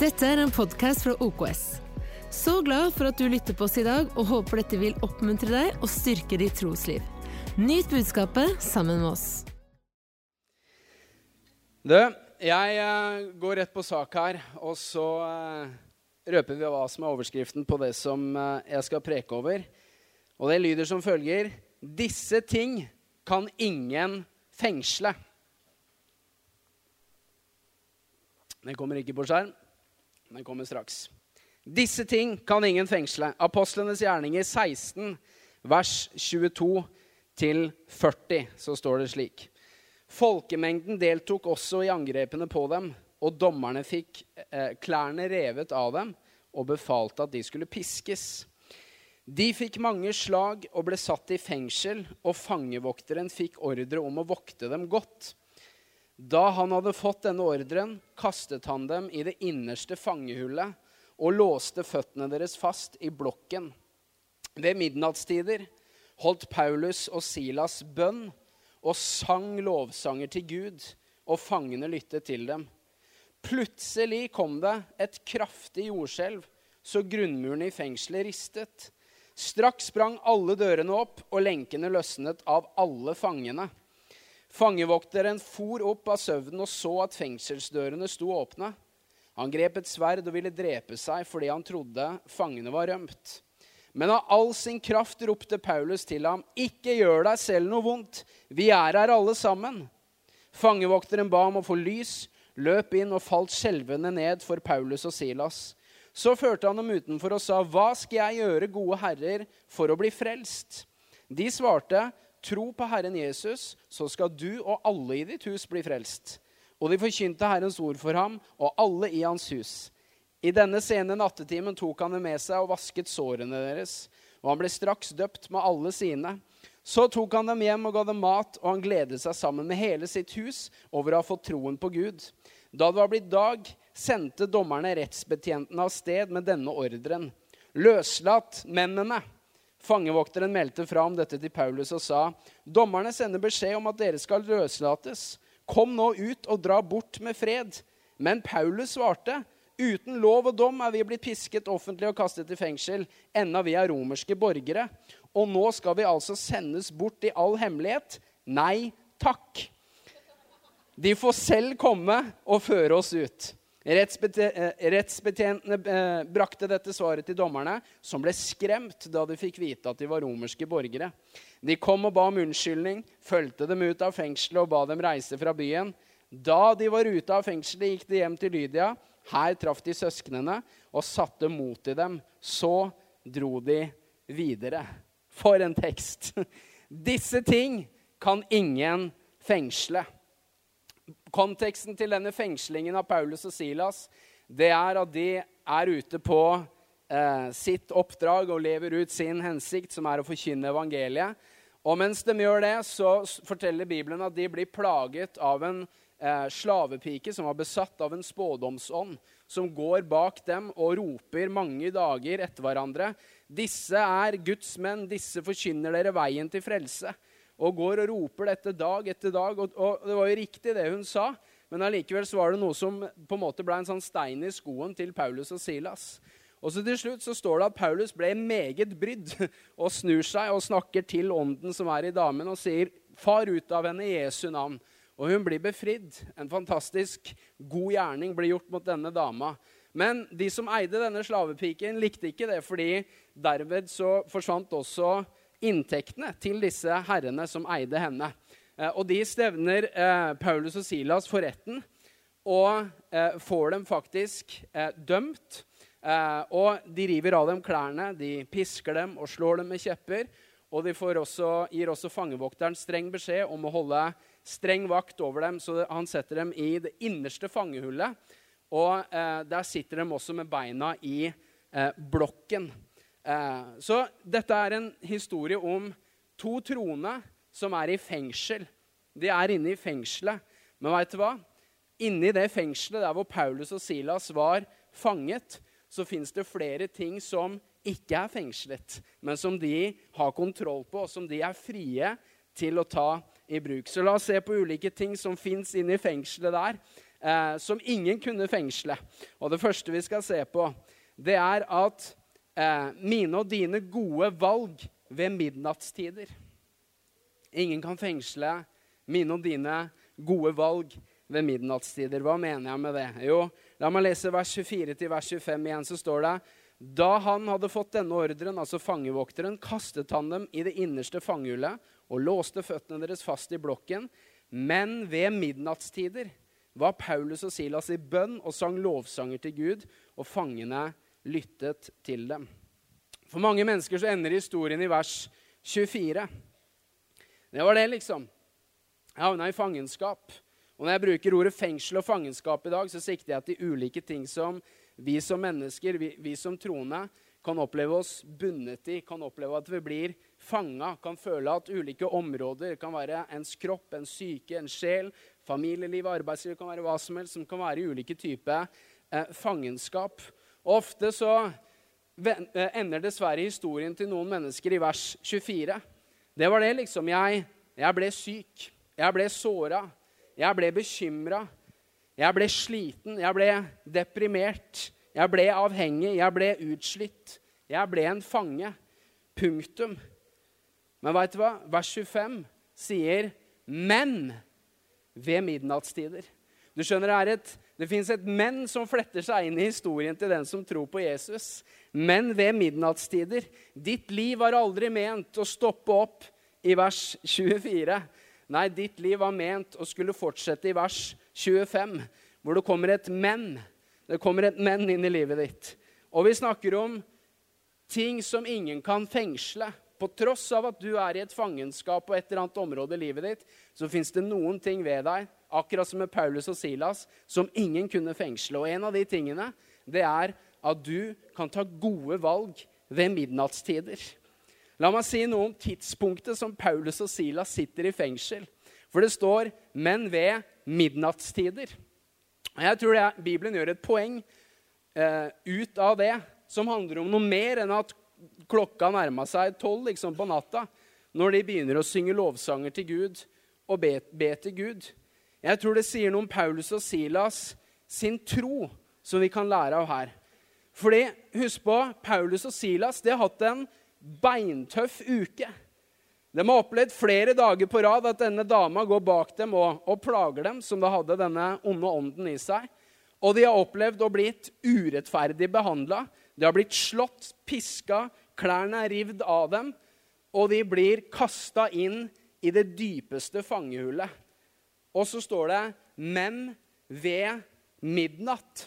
Dette er en podkast fra OKS. Så glad for at du lytter på oss i dag, og håper dette vil oppmuntre deg og styrke ditt trosliv. Nyt budskapet sammen med oss. Du, jeg eh, går rett på sak her, og så eh, røper vi hva som er overskriften på det som eh, jeg skal preke over. Og det lyder som følger Disse ting kan ingen fengsle. Den kommer ikke på skjerm. Den kommer straks. Disse ting kan ingen fengsle. Apostlenes gjerninger 16, vers 22 til 40, så står det slik. Folkemengden deltok også i angrepene på dem, og dommerne fikk eh, klærne revet av dem og befalte at de skulle piskes. De fikk mange slag og ble satt i fengsel, og fangevokteren fikk ordre om å vokte dem godt. Da han hadde fått denne ordren, kastet han dem i det innerste fangehullet og låste føttene deres fast i blokken. Ved midnattstider holdt Paulus og Silas bønn og sang lovsanger til Gud, og fangene lyttet til dem. Plutselig kom det et kraftig jordskjelv, så grunnmuren i fengselet ristet. Straks sprang alle dørene opp, og lenkene løsnet av alle fangene. Fangevokteren for opp av søvnen og så at fengselsdørene sto åpne. Han grep et sverd og ville drepe seg fordi han trodde fangene var rømt. Men av all sin kraft ropte Paulus til ham, 'Ikke gjør deg selv noe vondt. Vi er her alle sammen.' Fangevokteren ba om å få lys, løp inn og falt skjelvende ned for Paulus og Silas. Så førte han dem utenfor og sa, 'Hva skal jeg gjøre, gode herrer, for å bli frelst?' De svarte, 'Tro på Herren Jesus, så skal du og alle i ditt hus bli frelst.' Og de forkynte Herrens ord for ham og alle i hans hus. I denne sene nattetimen tok han dem med seg og vasket sårene deres. Og han ble straks døpt med alle sine. Så tok han dem hjem og ga dem mat, og han gledet seg sammen med hele sitt hus over å ha fått troen på Gud. Da det var blitt dag, sendte dommerne rettsbetjentene av sted med denne ordren. Løslat mennene. Fangevokteren meldte fra om dette til Paulus og sa, dommerne sender beskjed om at dere skal løslates. Kom nå ut og dra bort med fred. Men Paulus svarte, uten lov og dom er vi blitt pisket offentlig og kastet i fengsel, enda vi er romerske borgere. Og nå skal vi altså sendes bort i all hemmelighet? Nei takk. De får selv komme og føre oss ut. Rettsbetjentene eh, brakte dette svaret til dommerne, som ble skremt da de fikk vite at de var romerske borgere. De kom og ba om unnskyldning, fulgte dem ut av fengselet og ba dem reise fra byen. Da de var ute av fengselet, gikk de hjem til Lydia. Her traff de søsknene og satte mot i dem. Så dro de videre. For en tekst! Disse ting kan ingen fengsle. Konteksten til denne fengslingen av Paulus og Silas det er at de er ute på eh, sitt oppdrag og lever ut sin hensikt, som er å forkynne evangeliet. Og mens de gjør det, så forteller Bibelen at de blir plaget av en eh, slavepike som var besatt av en spådomsånd, som går bak dem og roper mange dager etter hverandre. Disse er Guds menn, disse forkynner dere veien til frelse og går og roper dette dag etter dag. Og, og det var jo riktig, det hun sa, men allikevel var det noe som på en måte ble en sånn stein i skoen til Paulus og Silas. Og så Til slutt så står det at Paulus ble meget brydd og snur seg og snakker til ånden som er i damen, og sier, 'Far ut av henne i Jesu navn.' Og hun blir befridd. En fantastisk god gjerning blir gjort mot denne dama. Men de som eide denne slavepiken, likte ikke det, fordi derved så forsvant også inntektene til disse herrene som eide henne. Eh, og de stevner eh, Paulus og Silas for retten og eh, får dem faktisk dømt. og de river av dem klærne, de pisker dem og slår dem med kjepper. Og de også, gir også fangevokteren streng beskjed om å holde streng vakt over dem, så han setter dem i det innerste fangehullet. Og der sitter de også med beina i blokken. Eh, så dette er en historie om to troende som er i fengsel. De er inne i fengselet. Men veit du hva? Inni det fengselet der hvor Paulus og Silas var fanget, så fins det flere ting som ikke er fengslet, men som de har kontroll på, og som de er frie til å ta i bruk. Så la oss se på ulike ting som fins inne i fengselet der. eh, som ingen kunne fengsle. Og det første vi skal se på, det er at eh, mine og dine gode valg ved midnattstider Ingen kan fengsle mine og dine gode valg ved midnattstider. Hva mener jeg med det? Jo, la meg lese vers 24 til vers 25 igjen. Så står det da han hadde fått denne ordren, altså fangevokteren, kastet han dem i det innerste fangehullet og låste føttene deres fast i blokken. Men ved midnattstider var Paulus og Silas i bønn og sang lovsanger til Gud, og fangene lyttet til dem. For mange mennesker så ender historien i vers 24. Det var det, liksom. Jeg havna i fangenskap. Og når jeg bruker ordet fengsel og fangenskap i dag, så sikter jeg til ulike ting som vi som mennesker, vi, vi som troende, kan oppleve oss bundet i, kan oppleve at vi blir fanga, kan føle at ulike områder kan være ens kropp, en syke, en sjel, familieliv, arbeidsliv, kan være hva som helst, som kan være ulike typer eh, fangenskap. Ofte så eh, ender dessverre historien til noen mennesker i vers 24. Det var det, liksom. Jeg, jeg ble syk. Jeg ble såra. Jeg ble bekymra. Jeg ble sliten. Jeg ble deprimert. Jeg ble avhengig. Jeg ble utslitt. Jeg ble en fange. Punktum. Men veit du hva? Vers 25 sier 'men' ved midnattstider. Du skjønner, Det, et, det fins et 'men' som fletter seg inn i historien til den som tror på Jesus. Men ved midnattstider. Ditt liv var aldri ment å stoppe opp i vers 24. Nei, ditt liv var ment å skulle fortsette i vers 25, hvor det kommer et 'men'. Det kommer et 'men' inn i livet ditt. Og vi snakker om ting som ingen kan fengsle. På tross av at du er i et fangenskap på et eller annet område i livet ditt, så fins det noen ting ved deg, akkurat som med Paulus og Silas, som ingen kunne fengsle. Og en av de tingene, det er at du kan ta gode valg ved midnattstider. La meg si noe om tidspunktet som Paulus og Silas sitter i fengsel. For det står 'men ved midnattstider'. Jeg tror det, Bibelen gjør et poeng eh, ut av det som handler om noe mer enn at klokka nærma seg tolv liksom, på natta, når de begynner å synge lovsanger til Gud og be, be til Gud. Jeg tror det sier noe om Paulus og Silas sin tro, som vi kan lære av her. Fordi, husk på, Paulus og Silas de har hatt en beintøff uke. De har opplevd flere dager på rad at denne dama går bak dem og, og plager dem, som da hadde denne onde ånden i seg. Og de har opplevd å blitt urettferdig behandla. De har blitt slått, piska, klærne er rivd av dem, og de blir kasta inn i det dypeste fangehullet. Og så står det 'men ved midnatt'.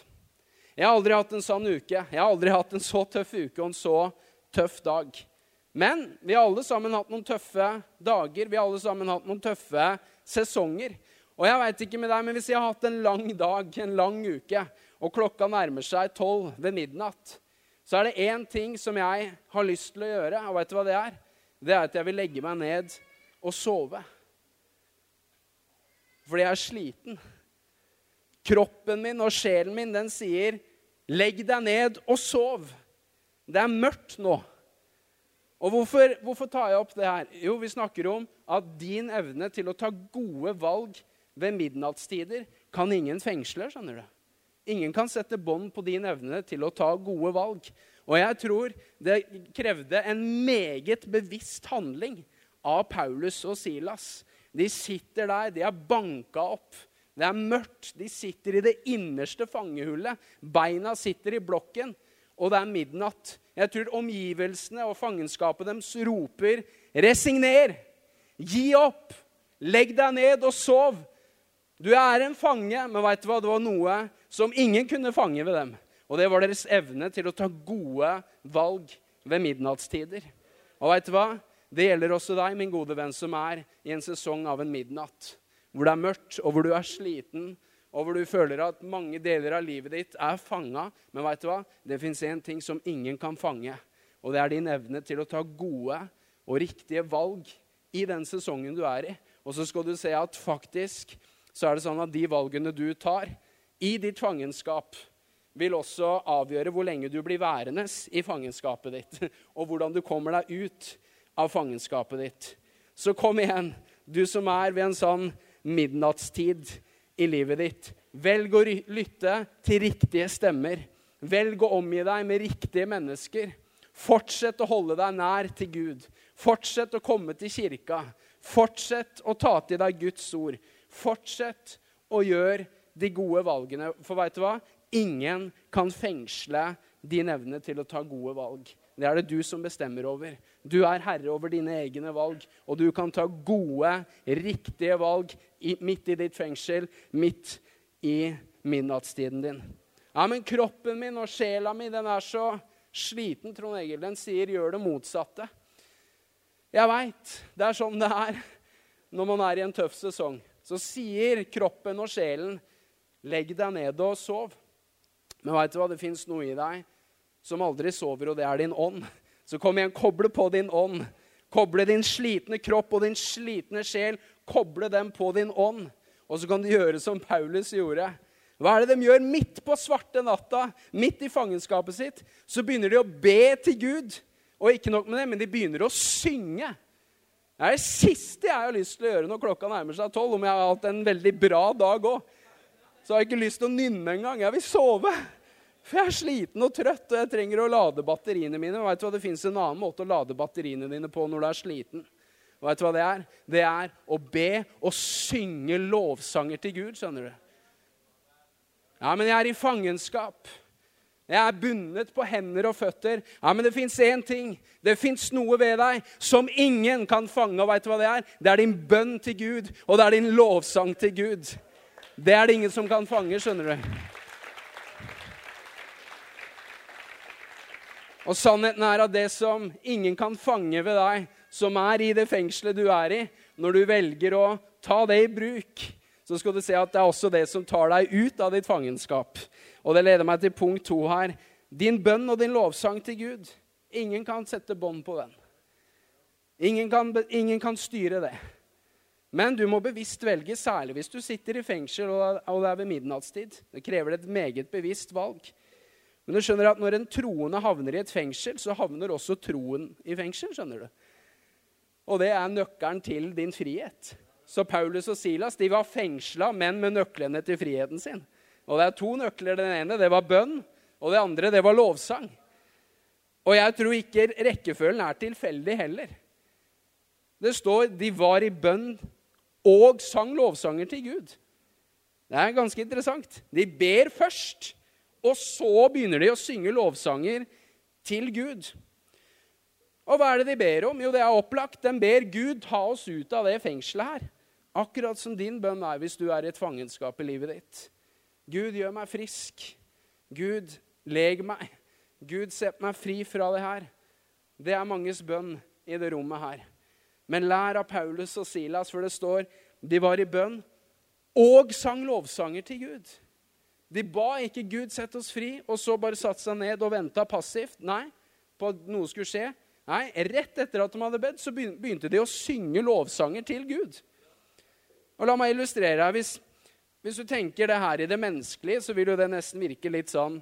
Jeg har aldri hatt en sånn uke. Jeg har aldri hatt en så tøff uke og en så tøff dag. Men vi har alle sammen hatt noen tøffe dager. Vi har alle sammen hatt noen tøffe sesonger. Og jeg vet ikke med deg, men Hvis jeg har hatt en lang dag, en lang uke, og klokka nærmer seg tolv ved midnatt, så er det én ting som jeg har lyst til å gjøre. Og vet du hva det er? Det er at jeg vil legge meg ned og sove. Fordi jeg er sliten. Kroppen min og sjelen min den sier, 'Legg deg ned og sov'. Det er mørkt nå. Og hvorfor, hvorfor, tar jeg opp det her? Jo, vi snakker om at din evne til å ta gode valg ved midnattstider kan ingen fengsle. skjønner du? Ingen kan sette bånd på din evne til å ta gode valg. Og jeg tror det krevde en meget bevisst handling av Paulus og Silas. De sitter der, de er banka opp. Det er mørkt. De sitter i det innerste fangehullet. Beina sitter i blokken, og det er midnatt. Jeg tror omgivelsene og fangenskapet deres roper 'resigner'. Gi opp! Legg deg ned og sov. Du er en fange, men vet du hva? det var noe som ingen kunne fange ved dem. Og det var deres evne til å ta gode valg ved midnattstider. Og vet du hva? Det gjelder også deg, min gode venn, som er i en sesong av en midnatt hvor det er mørkt, og hvor du er sliten, og hvor du føler at mange deler av livet ditt er fanga. Men vet du hva? det fins én ting som ingen kan fange, og det er din evne til å ta gode og riktige valg i den sesongen du er i. Og så skal du se at faktisk så er det sånn at de valgene du tar i ditt fangenskap, vil også avgjøre hvor lenge du blir værende i fangenskapet ditt, og hvordan du kommer deg ut av fangenskapet ditt. Så kom igjen, du som er ved en sånn midnattstid i livet ditt. Velg å lytte til riktige stemmer. Velg å omgi deg med riktige mennesker. Fortsett å holde deg nær til Gud. Fortsett å komme til kirka. Fortsett å ta til deg Guds ord. Fortsett å gjøre de gode valgene. For veit du hva? Ingen kan fengsle din evne til å ta gode valg. Det er det du som bestemmer over. Du er herre over dine egne valg, og du kan ta gode, riktige valg midt i ditt fengsel, midt i midnattstiden din. Ja, men kroppen min og sjela mi, den er så sliten, Trond Egil. Den sier 'gjør det motsatte'. Jeg veit. Det er sånn det er når man er i en tøff sesong. Så sier kroppen og sjelen 'legg deg ned og sov'. Men veit du hva? Det fins noe i deg som aldri sover, og det er din ånd. Så kom igjen, koble på din ånd. Koble din slitne kropp og din slitne sjel. Koble dem på din ånd. Og så kan du gjøre som Paulus gjorde. Hva er det de gjør midt på svarte natta, midt i fangenskapet sitt? Så begynner de å be til Gud. Og ikke nok med det, men de begynner å synge. Det er det siste jeg har lyst til å gjøre når klokka nærmer seg tolv. Om jeg har hatt en veldig bra dag òg. Så har jeg ikke lyst til å nynne engang. Jeg vil sove. For jeg er sliten og trøtt, og jeg trenger å lade batteriene mine. Og vet du hva? Det fins en annen måte å lade batteriene dine på når du er sliten. Vet du hva det er? Det er å be og synge lovsanger til Gud, skjønner du. Ja, men jeg er i fangenskap. Jeg er bundet på hender og føtter. Ja, Men det fins én ting. Det fins noe ved deg som ingen kan fange. Og veit du hva det er? Det er din bønn til Gud, og det er din lovsang til Gud. Det er det ingen som kan fange, skjønner du. Og sannheten er at det som ingen kan fange ved deg, som er i det fengselet du er i, når du velger å ta det i bruk, så skal du se at det er også det som tar deg ut av ditt fangenskap. Og det leder meg til punkt to her. Din bønn og din lovsang til Gud. Ingen kan sette bånd på den. Ingen kan, ingen kan, styre det. Men du må bevisst velge, særlig hvis du sitter i fengsel og det er ved midnattstid. Det krever et meget bevisst valg. Men du skjønner at når en troende havner i et fengsel, så havner også troen i fengsel. skjønner du. Og det er nøkkelen til din frihet. Så Paulus og Silas de var fengsla, men med nøklene til friheten sin. Og det er to nøkler. Den ene det var bønn, og det andre det var lovsang. Og jeg tror ikke rekkefølgen er tilfeldig heller. Det står de var i bønn og sang lovsanger til Gud. Det er ganske interessant. De ber først, og så begynner de å synge lovsanger til Gud. Og hva er det de ber om? Jo, det er opplagt. De ber Gud ta oss ut av det fengselet her. Akkurat som din bønn er hvis du er i et fangenskap i livet ditt. Gud, gjør meg frisk. Gud, leg meg. Gud, sett meg fri fra det her. Det er manges bønn i det rommet her. Men lær av Paulus og Silas, for det står de var i bønn og sang lovsanger til Gud. De ba ikke 'Gud, sette oss fri', og så bare satte seg ned og venta passivt. Nei, på at noe skulle skje. Nei, Rett etter at de hadde bedt, så begynte de å synge lovsanger til Gud. Og La meg illustrere. Hvis, hvis du tenker det her i det menneskelige, så vil jo det nesten virke litt sånn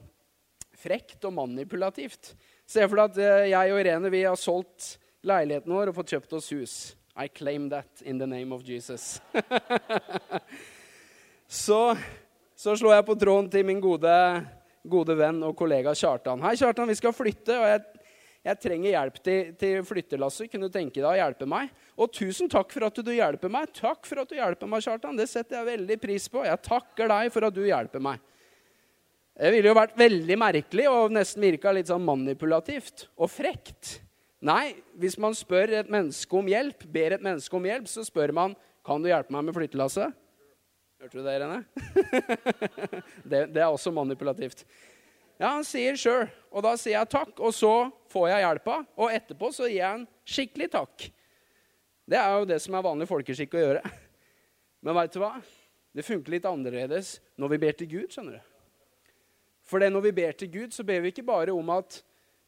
frekt og manipulativt. Se for deg at eh, jeg og Irene vi har solgt leiligheten vår og fått kjøpt oss hus. I claim that in the name of Jesus. så, så slår jeg på tråden til min gode, gode venn og kollega Kjartan. Hei, Kjartan, vi skal flytte, og jeg jeg trenger hjelp til, til flyttelasset. Kunne du tenke deg å hjelpe meg? Og tusen takk for at du hjelper meg. Takk for at du hjelper meg, Kjartan. Det setter jeg veldig pris på. Jeg takker deg for at du hjelper meg. Det ville jo vært veldig merkelig og nesten virka litt sånn manipulativt og frekt. Nei, hvis man spør et menneske om hjelp, ber et menneske om hjelp, så spør man kan du hjelpe meg med flyttelasset. Hørte du det, Irene? det, det er også manipulativt. Ja, han sier 'sure', og da sier jeg takk. Og så får jeg hjelpa, og etterpå så gir jeg en skikkelig takk. Det er jo det som er vanlig folkeskikk å gjøre. Men veit du hva? Det funker litt annerledes når vi ber til Gud. skjønner du. For det når vi ber til Gud, så ber vi ikke bare om at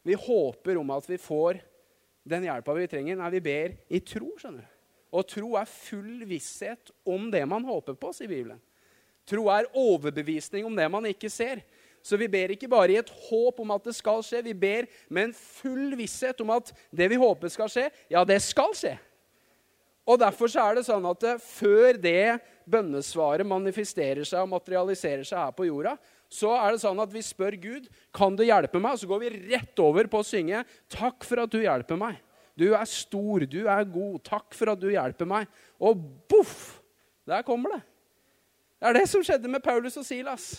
vi håper om at vi får den hjelpa vi trenger. Nei, vi ber i tro. skjønner du. Og tro er full visshet om det man håper på, sier Bibelen. Tro er overbevisning om det man ikke ser. Så vi ber ikke bare i et håp om at det skal skje. Vi ber med en full visshet om at det vi håper skal skje, ja, det skal skje. Og Derfor så er det sånn at før det bønnesvaret manifesterer seg og materialiserer seg her på jorda, så er det sånn at vi spør Gud kan du hjelpe meg, og så går vi rett over på å synge 'Takk for at du hjelper meg'. Du er stor, du er god. Takk for at du hjelper meg. Og boff! Der kommer det. Det er det som skjedde med Paulus og Silas.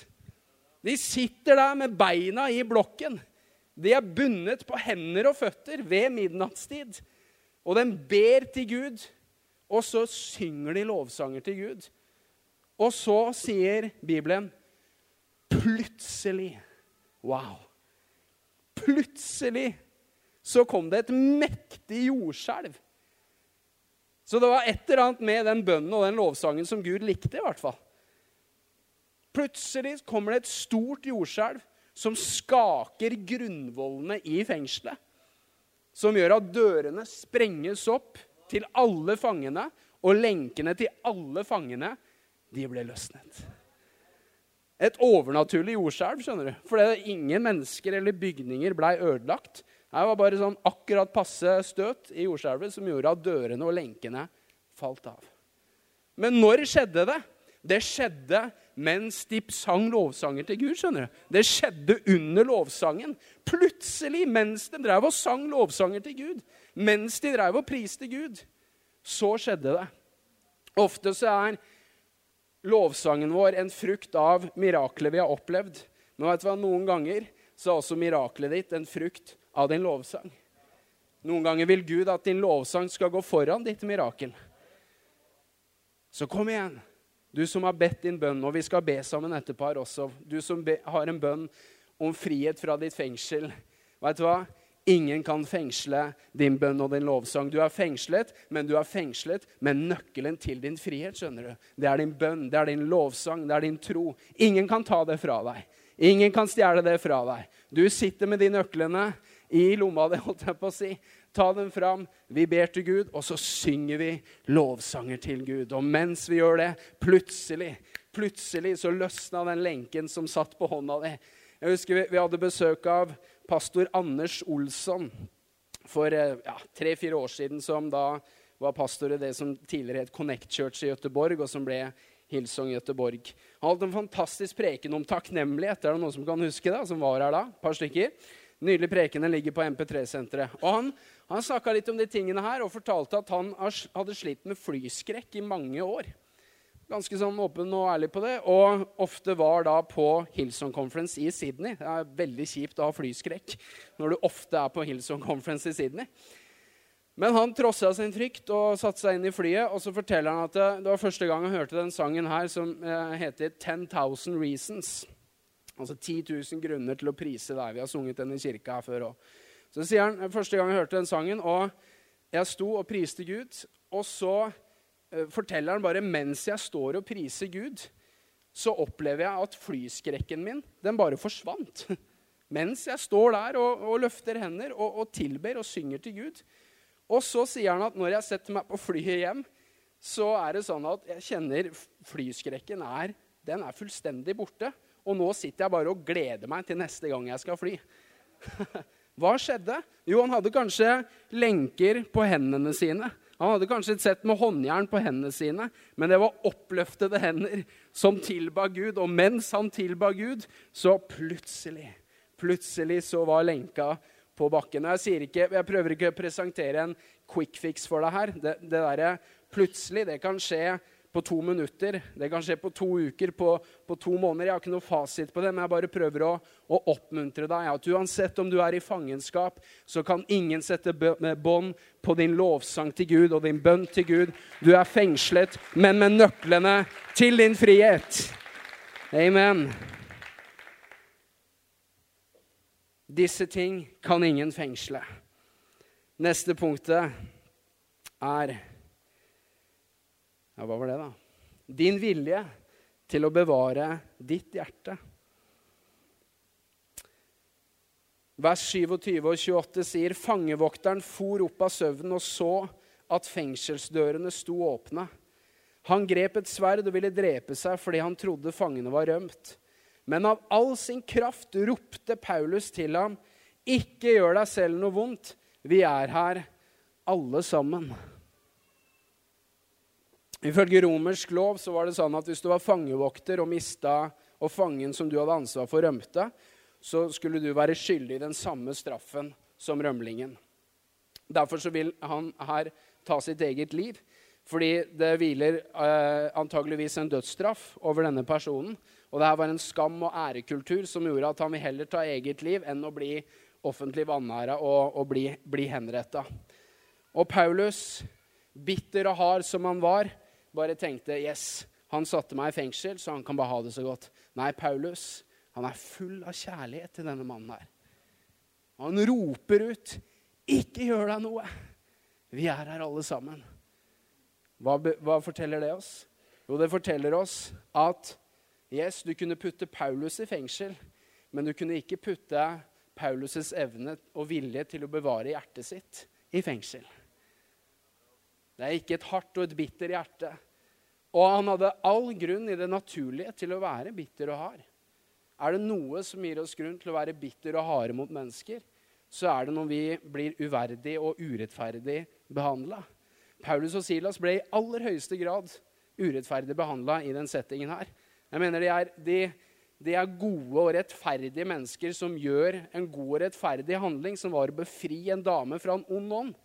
De sitter der med beina i blokken. De er bundet på hender og føtter ved midnattstid. Og de ber til Gud, og så synger de lovsanger til Gud. Og så sier Bibelen plutselig Wow! Plutselig så kom det et mektig jordskjelv. Så det var et eller annet med den bønnen og den lovsangen som Gud likte. i hvert fall. Plutselig kommer det et stort jordskjelv som skaker grunnvollene i fengselet. Som gjør at dørene sprenges opp til alle fangene, og lenkene til alle fangene de ble løsnet. Et overnaturlig jordskjelv, skjønner du. Fordi ingen mennesker eller bygninger blei ødelagt. Det var bare sånn akkurat passe støt i jordskjelvet som gjorde at dørene og lenkene falt av. Men når skjedde det? Det skjedde mens de sang lovsanger til Gud. skjønner du. Det skjedde under lovsangen. Plutselig, mens de drev og sang lovsanger til Gud, mens de drev og priste Gud, så skjedde det. Ofte så er lovsangen vår en frukt av miraklet vi har opplevd. Men vet du hva, noen ganger så er også miraklet ditt en frukt av din lovsang. Noen ganger vil Gud at din lovsang skal gå foran ditt mirakel. Så kom igjen, du som har bedt din bønn, og vi skal be sammen etterpå her også. Du som be, har en bønn om frihet fra ditt fengsel. Vet du hva? Ingen kan fengsle din bønn og din lovsang. Du er fengslet, men du er fengslet med nøkkelen til din frihet. skjønner du. Det er din bønn, det er din lovsang, det er din tro. Ingen kan ta det fra deg. Ingen kan stjele det fra deg. Du sitter med de nøklene i lomma di, holdt jeg på å si. Ta dem fram, vi ber til Gud, og så synger vi lovsanger til Gud. Og mens vi gjør det, plutselig, plutselig så løsna den lenken som satt på hånda di. Jeg husker vi, vi hadde besøk av pastor Anders Olsson for eh, ja, tre-fire år siden, som da var pastor i det som tidligere het Connect Church i Gøteborg, og som ble Hillsong Gøteborg. Han holdt en fantastisk preken om takknemlighet. Er det noen som kan huske det? Som var her da? Et par stykker. Nydelig prekende ligger på MP3-senteret. Og Han, han snakka litt om de tingene her og fortalte at han hadde slitt med flyskrekk i mange år. Ganske sånn åpen og ærlig på det. Og ofte var da på Hillsong Conference i Sydney. Det er veldig kjipt å ha flyskrekk når du ofte er på Hillsong Conference i Sydney. Men han trossa sin frykt og satte seg inn i flyet. Og så forteller han at det var første gang han hørte den sangen her, som eh, heter 10,000 Reasons. Altså 10 000 grunner til å prise deg. Vi har sunget den i kirka her før òg. Så sier han første gang jeg hørte den sangen, og jeg sto og priste Gud. Og så uh, forteller han bare mens jeg står og priser Gud, så opplever jeg at flyskrekken min den bare forsvant. mens jeg står der og, og løfter hender og, og tilber og synger til Gud. Og så sier han at når jeg setter meg på flyet hjem, så er det sånn at jeg kjenner flyskrekken er, den er fullstendig borte. Og nå sitter jeg bare og gleder meg til neste gang jeg skal fly. Hva skjedde? Jo, han hadde kanskje lenker på hendene sine. Han hadde kanskje sett med håndjern på hendene sine, men det var oppløftede hender som tilba Gud. Og mens han tilba Gud, så plutselig, plutselig så var lenka på bakken. Jeg, ikke, jeg prøver ikke å presentere en quick fix for deg her. Det, det der, plutselig, det kan skje på to minutter. Det kan skje på to uker, på, på, to måneder. Jeg har ikke noe fasit på det, men jeg bare prøver å, å oppmuntre deg. At uansett om du er i fangenskap, så kan ingen sette bånd på din lovsang til Gud og din bønn til Gud. Du er fengslet, men med nøklene til din frihet. Amen. Disse ting kan ingen fengsle. Neste punktet er ja, hva var det, da? Din vilje til å bevare ditt hjerte. Vers 27 og 28 sier fangevokteren for opp av søvnen og så at fengselsdørene sto åpne. Han grep et sverd og ville drepe seg fordi han trodde fangene var rømt. Men av all sin kraft ropte Paulus til ham, 'Ikke gjør deg selv noe vondt. Vi er her alle sammen.' Ifølge romersk lov så var det sånn at hvis du var fangevokter og mista og fangen som du hadde ansvar for, rømte, så skulle du være skyldig i den samme straffen som rømlingen. Derfor så vil han her ta sitt eget liv. Fordi det hviler eh, antageligvis en dødsstraff over denne personen. Og det her var en skam og ærekultur som gjorde at han vil heller ta eget liv enn å bli offentlig vanæra og, og, bli, bli henretta. Og Paulus, bitter og hard som han var, bare tenkte yes, han satte meg i fengsel, så han kan bare ha det så godt. Nei, Paulus han er full av kjærlighet til denne mannen her. Han roper ut, 'Ikke gjør deg noe! Vi er her alle sammen.' Hva, hva, forteller det oss? Jo, det forteller oss at yes, du kunne putte Paulus i fengsel, men du kunne ikke putte Paulus' evne og vilje til å bevare hjertet sitt i fengsel. Det er ikke et hardt og et bitter hjerte. Og han hadde all grunn i det naturlige til å være bitter og hard. Er det noe som gir oss grunn til å være bitter og harde mot mennesker, så er det når vi blir uverdig og urettferdig behandla. Paulus og Silas ble i aller høyeste grad urettferdig behandla i den settingen her. Jeg mener de er, de, de er, gode og rettferdige mennesker som gjør en god og rettferdig handling, som var å befri en dame fra en ond ånd.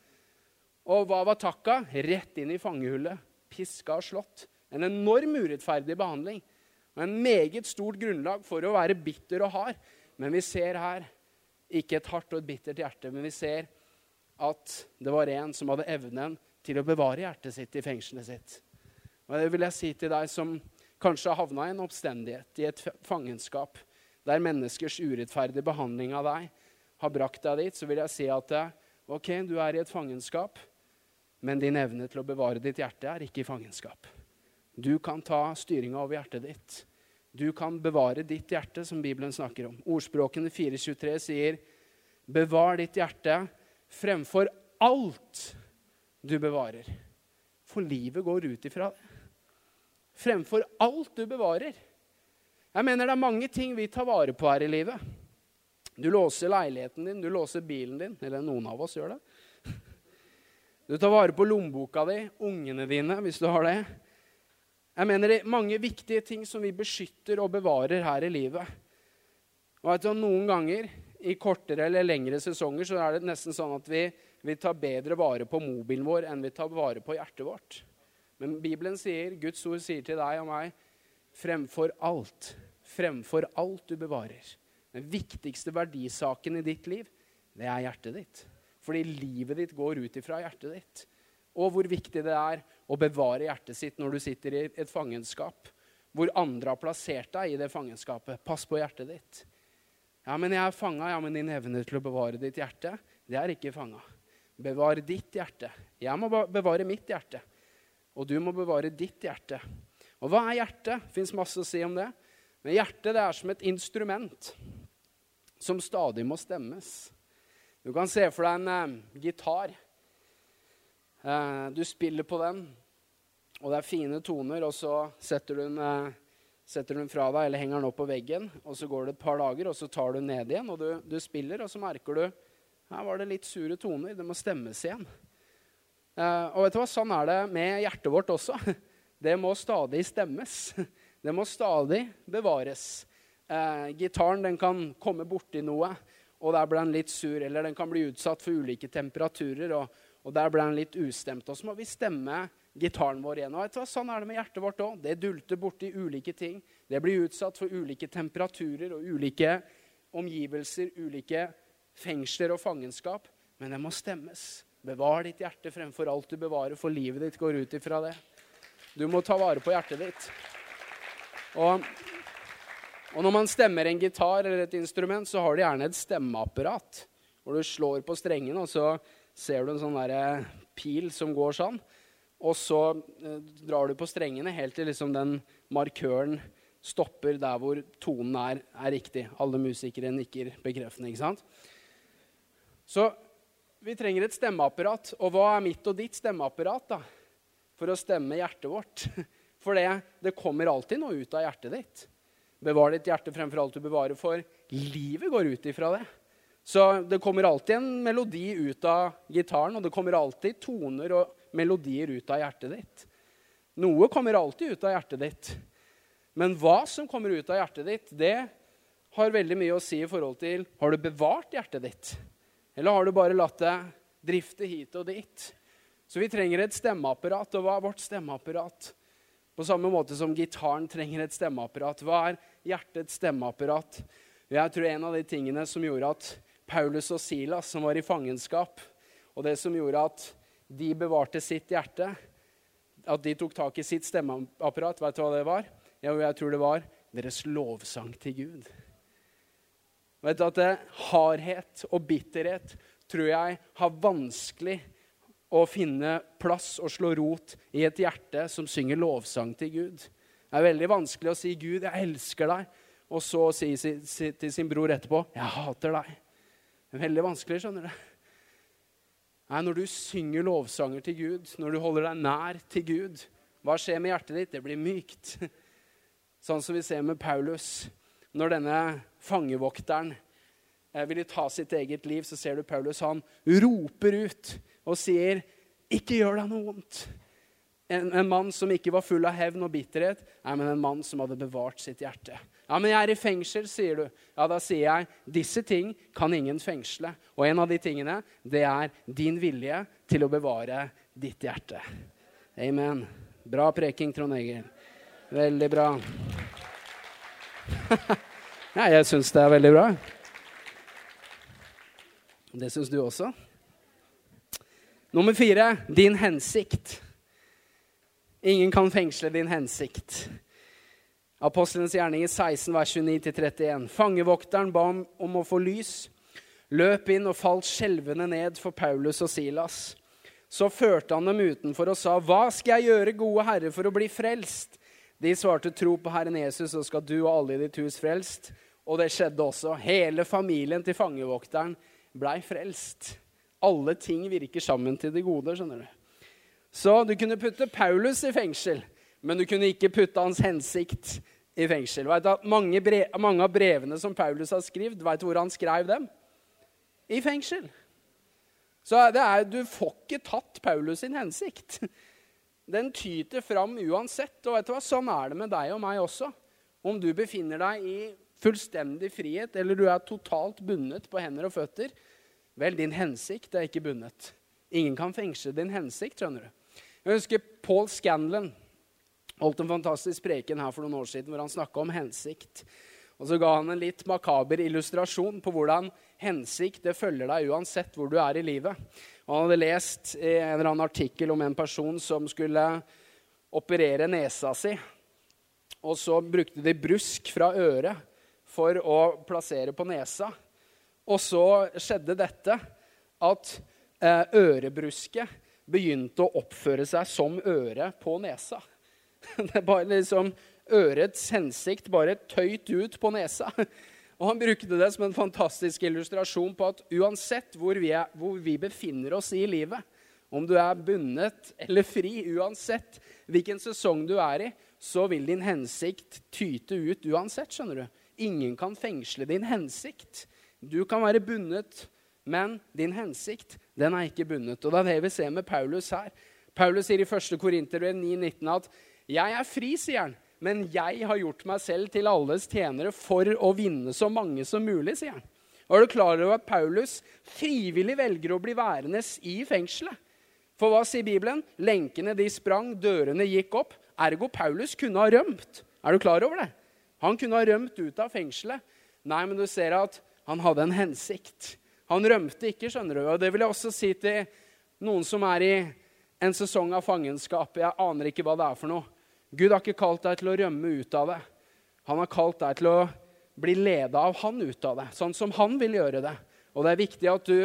Og hva var takka? Rett inn i fangehullet. Piska og slått. En enorm urettferdig behandling. Og en meget stort grunnlag for å være bitter og hard. Men vi ser her ikke et hardt og et bittert hjerte, men vi ser at det var en som hadde evnen til å bevare hjertet sitt i fengselet sitt. Og Det vil jeg si til deg som kanskje har havna i en oppstendighet, i et fangenskap, der menneskers urettferdige behandling av deg har brakt deg dit, så vil jeg si at ok, du er i et fangenskap, men din evne til å bevare ditt hjerte er ikke i fangenskap. Du kan ta styringa over hjertet ditt. Du kan bevare ditt hjerte, som Bibelen snakker om. Ordspråkene 423 sier, 'Bevar ditt hjerte fremfor alt du bevarer'. For livet går ut ifra det fremfor alt du bevarer. Jeg mener Det er mange ting vi tar vare på her i livet. Du låser leiligheten din, du låser bilen din. Eller noen av oss gjør det. Du tar vare på lommeboka di, ungene dine, hvis du har det. Jeg mener det er mange viktige ting som vi beskytter og bevarer her i livet. Og at Noen ganger i kortere eller lengre sesonger så er det nesten sånn at vi, vi tar bedre vare på mobilen vår enn vi tar vare på hjertet vårt. Men Bibelen sier, Guds ord sier til deg og meg, fremfor alt, fremfor alt du bevarer. Den viktigste verdisaken i ditt liv, det er hjertet ditt. Fordi livet ditt går ut ifra hjertet ditt. Og hvor viktig det er å bevare hjertet sitt når du sitter i et fangenskap. Hvor andre har plassert deg i det fangenskapet. Pass på hjertet ditt. Ja, men jeg er fanga. Ja, men din evne til å bevare ditt hjerte, det er ikke fanga. Bevar ditt hjerte. Jeg må bevare mitt hjerte. Og du må bevare ditt hjerte. Og hva er hjertet? Fins masse å si om det. Men hjertet det er som et instrument som stadig må stemmes. Du kan se for deg en eh, gitar. Eh, du spiller på den, og det er fine toner, og så setter du den, eh, setter den fra deg eller henger den opp på veggen. og Så går det et par dager, og så tar du den ned igjen, og du, du spiller, og så merker du her var det litt sure toner. Det må stemmes igjen. Uh, og vet du hva? Sånn er det med hjertet vårt også. Det må stadig stemmes. Det må stadig bevares. Eh, gitaren den kan komme borti noe, og der ble den litt sur. Eller den kan bli utsatt for ulike temperaturer, og, og der ble den litt ustemt. Og så må vi stemme gitaren vår igjen. Og vet du hva? Sånn er det med hjertet vårt òg. Det dulter borti ulike ting. Det blir utsatt for ulike temperaturer og ulike omgivelser, ulike fengsler og fangenskap. Men det må stemmes. Bevar ditt hjerte fremfor alt du bevarer, for livet ditt går ut ifra det. Du må ta vare på hjertet ditt. Og, og når man stemmer en gitar eller et instrument, så har de gjerne et stemmeapparat. Hvor du slår på strengene, og så ser du en sånn der pil som går sånn. Og så eh, drar du på strengene helt til liksom den markøren stopper der hvor tonen er, er riktig. Alle musikere nikker bekreftende. ikke sant? Så vi trenger et stemmeapparat. Og hva er mitt og ditt stemmeapparat da? for å stemme hjertet vårt? For det, det kommer alltid noe ut av hjertet ditt. Bevar ditt hjerte fremfor alt du bevarer, for livet går ut ifra det. Så det kommer alltid en melodi ut av gitaren, og det kommer alltid toner og melodier ut av hjertet ditt. Noe kommer alltid ut av hjertet ditt. Men hva som kommer ut av hjertet ditt, det har veldig mye å si i forhold til har du bevart hjertet ditt, eller har du bare latt det drifte hit og dit. Så vi trenger et stemmeapparat. Og hva er vårt stemmeapparat? På samme måte som gitaren trenger et stemmeapparat. Hva er hjertets stemmeapparat? Jeg tror en av de tingene som gjorde at Paulus og Silas, som var i fangenskap, og det som gjorde at de bevarte sitt hjerte, at de tok tak i sitt stemmeapparat, vet du hva det var? Jo, jeg tror det var deres lovsang til Gud. Vet du at det, Hardhet og bitterhet tror jeg har vanskelig å finne plass og slå rot i et hjerte som synger lovsang til Gud. Det er veldig vanskelig å si 'Gud, jeg elsker deg', og så si til sin bror etterpå 'Jeg hater deg'. Veldig vanskelig, skjønner du. Nei, Når du synger lovsanger til Gud, når du holder deg nær til Gud, hva skjer med hjertet ditt? Det blir mykt. Sånn som vi ser med Paulus. Når denne fangevokteren eh, ville ta sitt eget liv, så ser du Paulus han roper ut og sier, 'Ikke gjør deg noe vondt.' En, en, mann som ikke var full av hevn og bitterhet, nei, men en mann som hadde bevart sitt hjerte. Ja, men jeg er i fengsel, sier du. Ja, da sier jeg disse ting kan ingen fengsle. Og en av de tingene, det er din vilje til å bevare ditt hjerte. Amen. Bra preking, Trond Egil. Veldig bra. ja, jeg syns det er veldig bra. Det syns du også? Nummer fire din hensikt. Ingen kan fengsle din hensikt. Apostlenes gjerning i 16, vers 29-31. Fangevokteren ba om, å få lys, løp inn og falt skjelvende ned for Paulus og Silas. Så førte han dem utenfor og sa, 'Hva skal jeg gjøre, gode Herre, for å bli frelst?' De svarte, 'Tro på Herren Jesus, så skal du og alle i ditt hus frelst.' Og det skjedde også. Hele familien til fangevokteren blei frelst. Alle ting virker sammen til det gode. skjønner du. Så du kunne putte Paulus i fengsel, men du kunne ikke putte hans hensikt i fengsel. Mange, brev, mange, av brevene som Paulus har skrevet, vet du hvor han skrev dem? I fengsel. Så er, du får ikke tatt Paulus sin hensikt. Den tyter fram uansett. Og vet du hva? sånn er det med deg og meg også. Om du befinner deg i fullstendig frihet, eller du er totalt bundet på hender og føtter, vel, din hensikt er ikke bundet. Ingen kan fengsle din hensikt, skjønner du. Jeg husker Paul Scanlon holdt en fantastisk preken her for noen år siden hvor han snakka om hensikt. Og Så ga han en litt makaber illustrasjon på hvordan hensikt det følger deg uansett hvor du er i livet. Og Han hadde lest en eller annen artikkel om en person som skulle operere nesa si. Og så brukte de brusk fra øret for å plassere på nesa. Og så skjedde dette at eh, ørebrusket begynte å oppføre seg som øre på nesa. Det er bare liksom Ørets hensikt bare tøyt ut på nesa. Og Han brukte det som en fantastisk illustrasjon på at uansett hvor vi, er, hvor vi befinner oss i livet, om du er bundet eller fri, uansett hvilken sesong du er i, så vil din hensikt tyte ut uansett. skjønner du. Ingen kan fengsle din hensikt. Du kan være bundet, men din hensikt den er ikke bundet. Og Det er det vi ser med Paulus her. Paulus sier i 1. Korinterbrev 9,19 at 'Jeg er fri', sier han, 'men jeg har gjort meg selv til alles tjenere for å vinne så mange som mulig', sier han. Og Er du klar over at Paulus frivillig velger å bli værende i fengselet? For hva sier Bibelen? Lenkene de sprang, dørene gikk opp. Ergo Paulus kunne ha rømt. Er du klar over det? Han kunne ha rømt ut av fengselet. Nei, men du ser at han hadde en hensikt. Han rømte ikke, skjønner du. Og det vil jeg også si til noen som er i en sesong av fangenskap. Jeg aner ikke hva det er for noe. Gud har ikke kalt deg til å rømme ut av det. Han har kalt deg til å bli leda av han ut av det, sånn som han vil gjøre det. Og det er viktig at du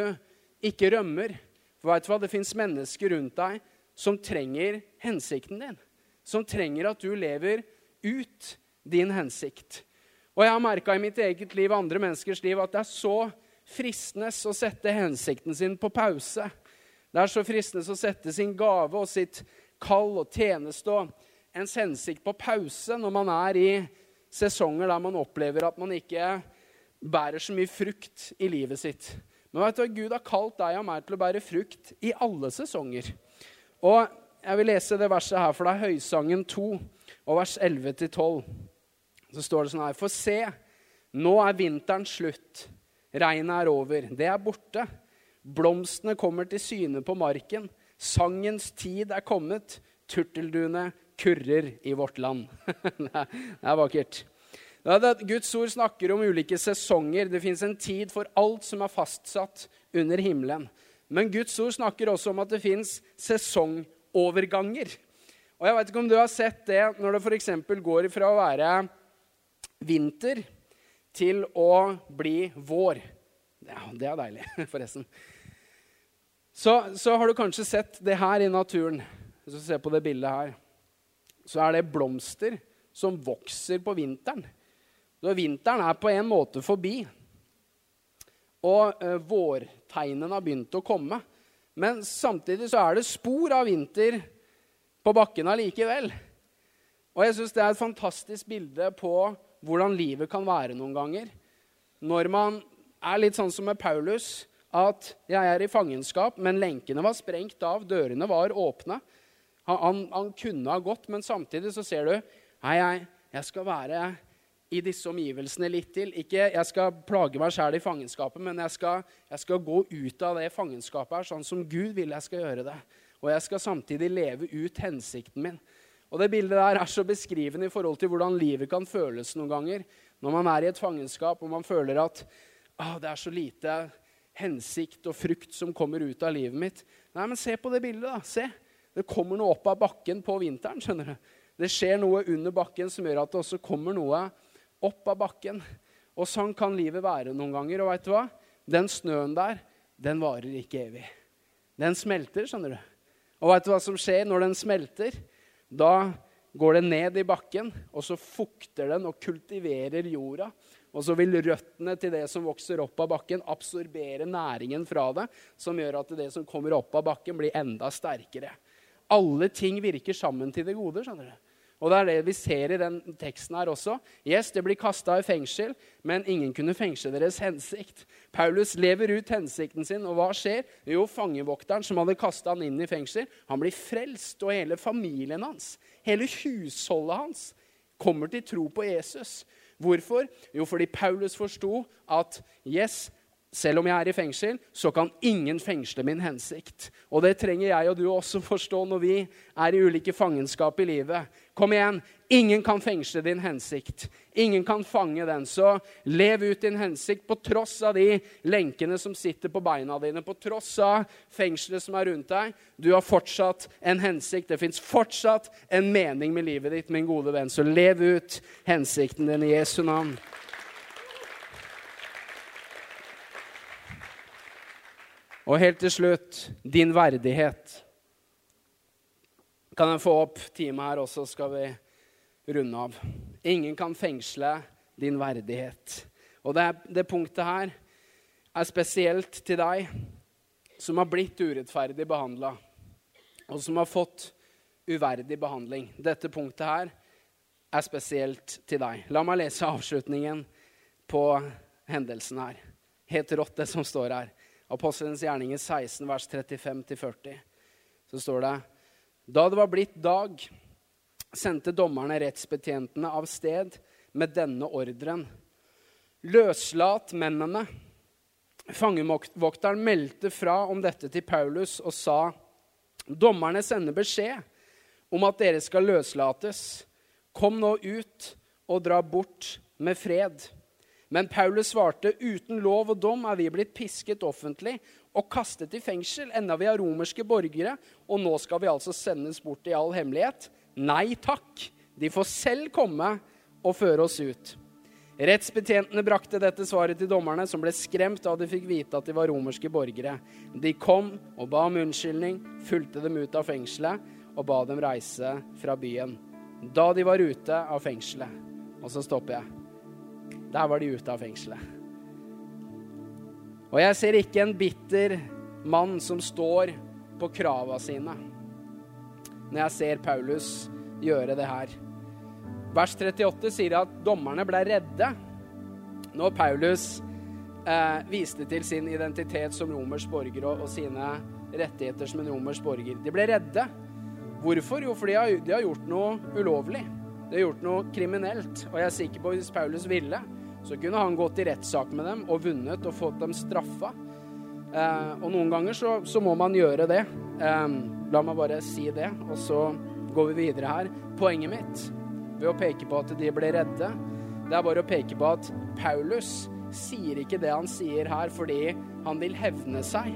ikke rømmer. For vet du hva? Det fins mennesker rundt deg som trenger hensikten din. Som trenger at du lever ut din hensikt. Og jeg har merka i mitt eget liv og andre menneskers liv at det er så fristende å sette hensikten sin på pause. Det er så fristende å sette sin gave og sitt kall og tjeneste og ens hensikt på pause når man er i sesonger der man opplever at man ikke bærer så mye frukt i livet sitt. Men vet du, Gud har kalt deg og meg til å bære frukt i alle sesonger. Og jeg vil lese det verset her for deg, Høysangen 2, og vers 11-12. Så står det sånn her For se, nå er vinteren slutt. Regnet er over. Det er borte. Blomstene kommer til syne på marken. Sangens tid er kommet. Turtelduene kurrer i vårt land. det er vakkert. Guds ord snakker om ulike sesonger. Det fins en tid for alt som er fastsatt under himmelen. Men Guds ord snakker også om at det fins sesongoverganger. Og jeg vet ikke om du har sett det når det f.eks. går fra å være vinter til å bli vår. Ja, det er deilig, forresten. Så, så, har du kanskje sett det her i naturen. Hvis du ser på det bildet her, så er det blomster som vokser på vinteren. Så vinteren er på en måte forbi. Og eh, vårtegnene har begynt å komme. Men samtidig så er det spor av vinter på bakken allikevel. Og jeg syns det er et fantastisk bilde på hvordan livet kan være noen ganger. Når man er litt sånn som med Paulus, at 'jeg er i fangenskap', men lenkene var sprengt av, dørene var åpne. Han, han, han kunne ha gått, men samtidig så ser du 'Hei, jeg, jeg skal være i disse omgivelsene litt til. Ikke jeg skal plage meg sjæl i fangenskapet, men jeg skal, jeg skal, gå ut av det fangenskapet her, sånn som Gud vil jeg skal gjøre det. Og jeg skal samtidig leve ut hensikten min. Og Det bildet der er så beskrivende i forhold til hvordan livet kan føles noen ganger. Når man er i et fangenskap og man føler at ah, det er så lite hensikt og frukt som kommer ut av livet mitt. Nei, men se på det bildet, da. Se. Det kommer noe opp av bakken på vinteren. skjønner du. Det skjer noe under bakken som gjør at det også kommer noe opp av bakken. Og sånn kan livet være noen ganger. Og vet du hva? Den snøen der, den varer ikke evig. Den smelter, skjønner du. Og vet du hva som skjer når den smelter? Da går det ned i bakken, og så fukter den og kultiverer jorda. Og så vil røttene til det som vokser opp av bakken, absorbere næringen fra det, som gjør at det som kommer opp av bakken, blir enda sterkere. Alle ting virker sammen til det gode. skjønner du. Og det er det vi ser i den teksten her også. Yes, det blir kasta i fengsel, men ingen kunne fengsle deres hensikt. Paulus lever ut hensikten sin, og hva skjer? Jo, fangevokteren som hadde kasta han inn i fengsel, han blir frelst, og hele familien hans, hele husholdet hans, kommer til tro på Jesus. Hvorfor? Jo, fordi Paulus forsto at yes, selv om jeg er i fengsel, så kan ingen fengsle min hensikt. Og det trenger jeg og du også forstå når vi er i ulike fangenskap i livet. Kom igjen. Ingen kan fengsle din hensikt. Ingen kan fange den. Så lev ut din hensikt på tross av de lenkene som sitter på beina dine, på tross av fengselet som er rundt deg. Du har fortsatt en hensikt. Det fins fortsatt en mening med livet ditt, min gode venn. Så lev ut hensikten din i Jesu navn. Og helt til slutt din verdighet. Kan jeg få opp teamet her også, skal vi runde av. Ingen kan fengsle din verdighet. Og det, det punktet her er spesielt til deg som har blitt urettferdig behandla, og som har fått uverdig behandling. Dette punktet her er spesielt til deg. La meg lese avslutningen på hendelsen her. Helt rått, det som står her. Apostelens gjerninger 16, vers 35-40. Så står det Da det var blitt dag, sendte dommerne rettsbetjentene av sted med denne ordren. Løslat mennene. Fangevokteren meldte fra om dette til Paulus og sa dommerne sender beskjed om at dere skal løslates. Kom nå ut og dra bort med fred. Men Paulus svarte, uten lov og dom er vi blitt pisket offentlig og kastet i fengsel, enda vi er romerske borgere, og nå skal vi altså sendes bort i all hemmelighet. Nei takk, de får selv komme og føre oss ut. Rettsbetjentene brakte dette svaret til dommerne, som ble skremt da de fikk vite at de var romerske borgere. De kom og ba om unnskyldning, fulgte dem ut av fengselet og ba dem reise fra byen. Da de var ute av fengselet Og så stopper jeg. Der var de ute av fengselet. Og jeg ser ikke en bitter mann som står på krava sine når jeg ser Paulus gjøre det her. Vers 38 sier at dommerne ble redde når Paulus eh, viste til sin identitet som romersk borger og, og sine rettigheter som en romersk borger. De ble redde. Hvorfor? Jo, fordi de har, gjort noe ulovlig. De har gjort noe kriminelt. Og jeg er sikker på at hvis Paulus ville, så kunne han gått i rettssak med dem og vunnet og fått dem straffa. Eh, og noen ganger så, så, må man gjøre det. Eh, la meg bare si det, og så går vi videre her. Poenget mitt ved å peke på at de ble redde, det er bare å peke på at Paulus sier ikke det han sier her fordi han vil hevne seg.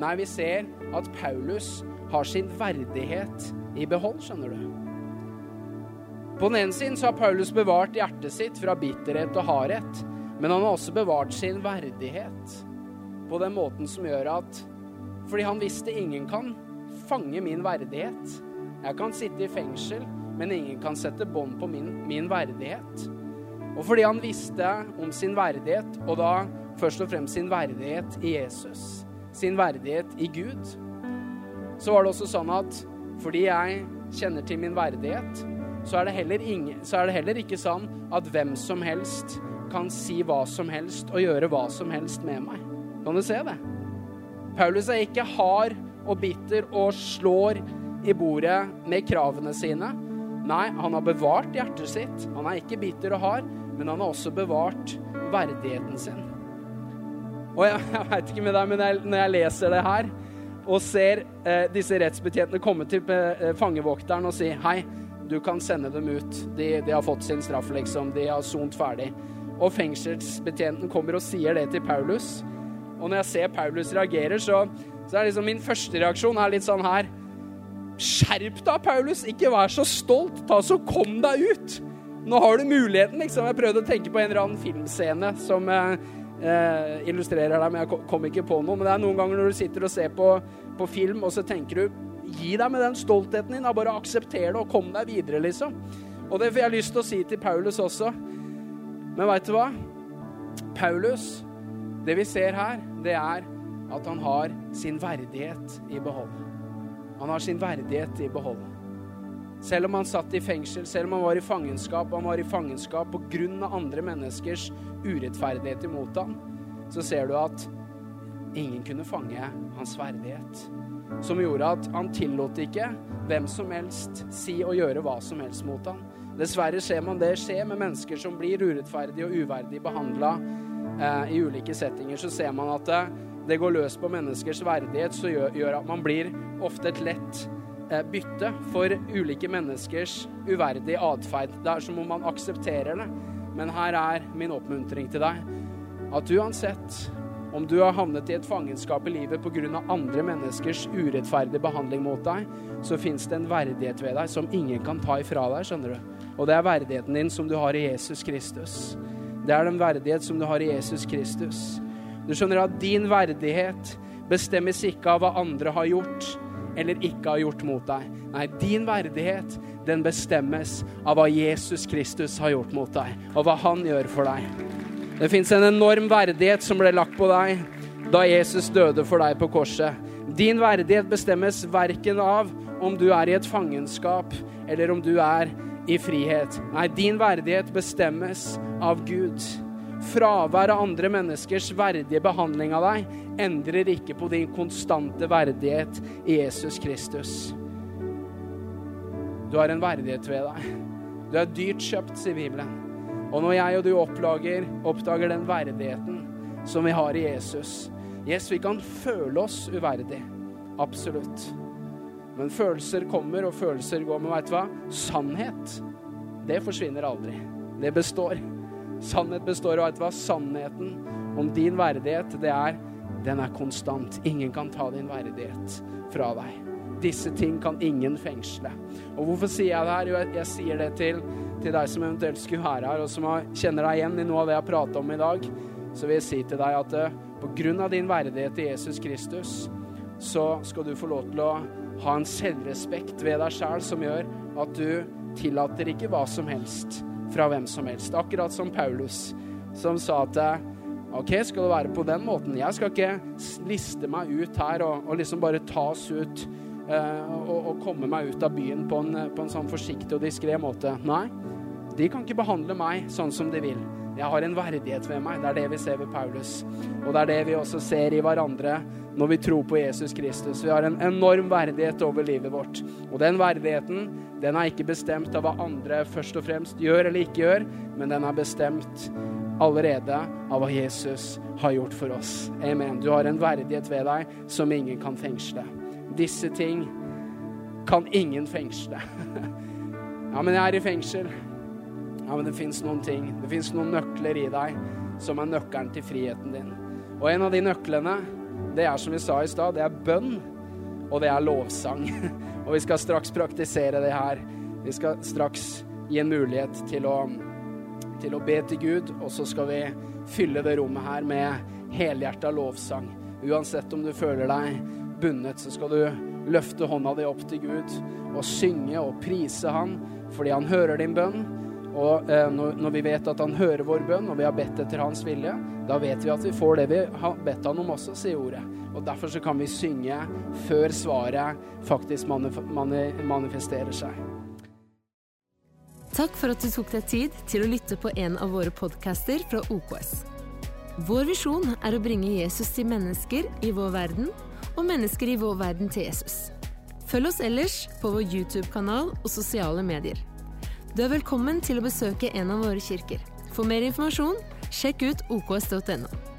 Nei, vi ser at Paulus har sin verdighet i behold, skjønner du. På den ene siden så har Paulus bevart hjertet sitt fra bitterhet og hardhet, men han har også bevart sin verdighet på den måten som gjør at Fordi han visste ingen kan fange min verdighet. Jeg kan sitte i fengsel, men ingen kan sette bånd på min, min verdighet. Og fordi han visste om sin verdighet, og da først og fremst sin verdighet i Jesus, sin verdighet i Gud, så var det også sånn at fordi jeg kjenner til min verdighet, så er, ingen, så er det heller, ikke sånn at hvem som helst kan si hva som helst og gjøre hva som helst med meg. Kan du se det? Paulus er ikke hard og bitter og slår i bordet med kravene sine. Nei, han har bevart hjertet sitt. Han er ikke bitter og hard, men han har også bevart verdigheten sin. Og jeg, jeg veit ikke med deg, men jeg, når jeg leser det her, og ser eh, disse rettsbetjentene komme til eh, fangevokteren og si hei, du kan sende dem ut. De, de har fått sin straff, liksom. De har sont ferdig. Og fengselsbetjenten kommer og sier det til Paulus. Og når jeg ser Paulus reagerer, så, så er liksom min første reaksjon er litt sånn her Skjerp deg, Paulus! Ikke vær så stolt! Ta så Kom deg ut! Nå har du muligheten, liksom. Jeg prøvde å tenke på en eller annen filmscene som eh, eh, illustrerer deg, men jeg kom ikke på noe. Men det er noen ganger når du sitter og ser på, på film, og så tenker du Gi deg med den stoltheten din. Bare aksepter det og kom deg videre, liksom. Og det får jeg lyst til å si til Paulus også. Men veit du hva? Paulus, det vi ser her, det er at han har sin verdighet i behold. Han har sin verdighet i behold. Selv om han satt i fengsel, selv om han var i fangenskap, han var i fangenskap pga. andre menneskers urettferdighet imot ham, så ser du at ingen kunne fange hans verdighet. Som gjorde at han tillot ikke hvem som helst si og gjøre hva som helst mot ham. Dessverre ser man det skje med mennesker som blir urettferdig og uverdig behandla eh, i ulike settinger. Så ser man at det, det går løs på menneskers verdighet, som gjør, gjør at man blir ofte et lett Eh, bytte for ulike menneskers uverdige atferd. Det er som om man aksepterer det. Men her er min oppmuntring til deg. At uansett om du har havnet i et fangenskap i livet pga. andre menneskers urettferdige behandling mot deg, så fins det en verdighet ved deg som ingen kan ta ifra deg, skjønner du. Og det er verdigheten din som du har i Jesus Kristus. Det er den verdighet som du har i Jesus Kristus. Du skjønner at din verdighet bestemmes ikke av hva andre har gjort, eller ikke har gjort mot deg. Nei, din verdighet, den bestemmes av hva Jesus Kristus har gjort mot deg, og hva han gjør for deg. Det fins en enorm verdighet som ble lagt på deg da Jesus døde for deg på korset. Din verdighet bestemmes verken av om du er i et fangenskap, eller om du er i frihet. Nei, din verdighet bestemmes av Gud. Fravær av andre menneskers verdige behandling av deg endrer ikke på din konstante verdighet i Jesus Kristus. Du har en verdighet ved deg. Du er dyrt kjøpt, sier Bibelen. Og når jeg og du oppdager, oppdager den verdigheten som vi har i Jesus Yes, vi kan føle oss uverdig. Absolutt. Men følelser kommer, og følelser går. Men veit du hva? Sannhet, det forsvinner aldri. Det består. Sannhet består, og veit du hva? Sannheten om din verdighet, det er den er konstant. Ingen kan ta din verdighet fra deg. Disse ting kan ingen fengsle. Og hvorfor sier jeg det her? Jo, jeg, sier det til, til, deg som eventuelt skulle være her, og som kjenner deg igjen i noe av det jeg har pratet om i dag. Så vil jeg si til deg at uh, på grunn av din verdighet i Jesus Kristus, så skal du få lov til å ha en selvrespekt ved deg sjæl som gjør at du tillater ikke hva som helst fra hvem som helst. Akkurat som Paulus, som sa at uh, OK, skal det være på den måten? Jeg skal ikke liste meg ut her og, og liksom bare tas ut og, og, komme meg ut av byen på en, på en sånn forsiktig og diskré måte. Nei, de kan ikke behandle meg sånn som de vil. Jeg har en verdighet ved meg. Det er det vi ser ved Paulus. Og det er det vi også ser i hverandre når vi tror på Jesus Kristus. Vi har en enorm verdighet over livet vårt. Og den verdigheten den er ikke bestemt av hva andre først og fremst gjør eller ikke gjør, men den er bestemt allerede av hva Jesus har gjort for oss. Amen. Du har en verdighet ved deg som ingen kan fengsle. Disse ting kan ingen fengsle. ja, men jeg er i fengsel. Ja, men det fins noen ting. Det fins noen nøkler i deg som er nøkkelen til friheten din. Og en av de nøklene, det er som vi sa i stad, det er bønn, og det er lovsang. og vi skal straks praktisere det her. Vi skal straks gi en mulighet til å, til å be til Gud, og så skal vi fylle det rommet her med helhjerta lovsang. Uansett om du føler deg bundet, så skal du løfte hånda di opp til Gud og synge og prise Han fordi Han hører din bønn og eh, når, vi vet at han hører vår bønn, og vi har bedt etter hans vilje, da vet vi at vi får det vi har bedt han om også, sier ordet. Og derfor så kan vi synge før svaret faktisk manif manifesterer seg. Takk for at du tok deg tid til å lytte på en av våre podcaster fra OKS. Vår visjon er å bringe Jesus til mennesker i vår verden, og mennesker i vår verden til Jesus. Følg oss ellers på vår YouTube-kanal og sosiale medier. Du er velkommen til å besøke en av våre kirker. For mer informasjon, sjekk ut oks.no.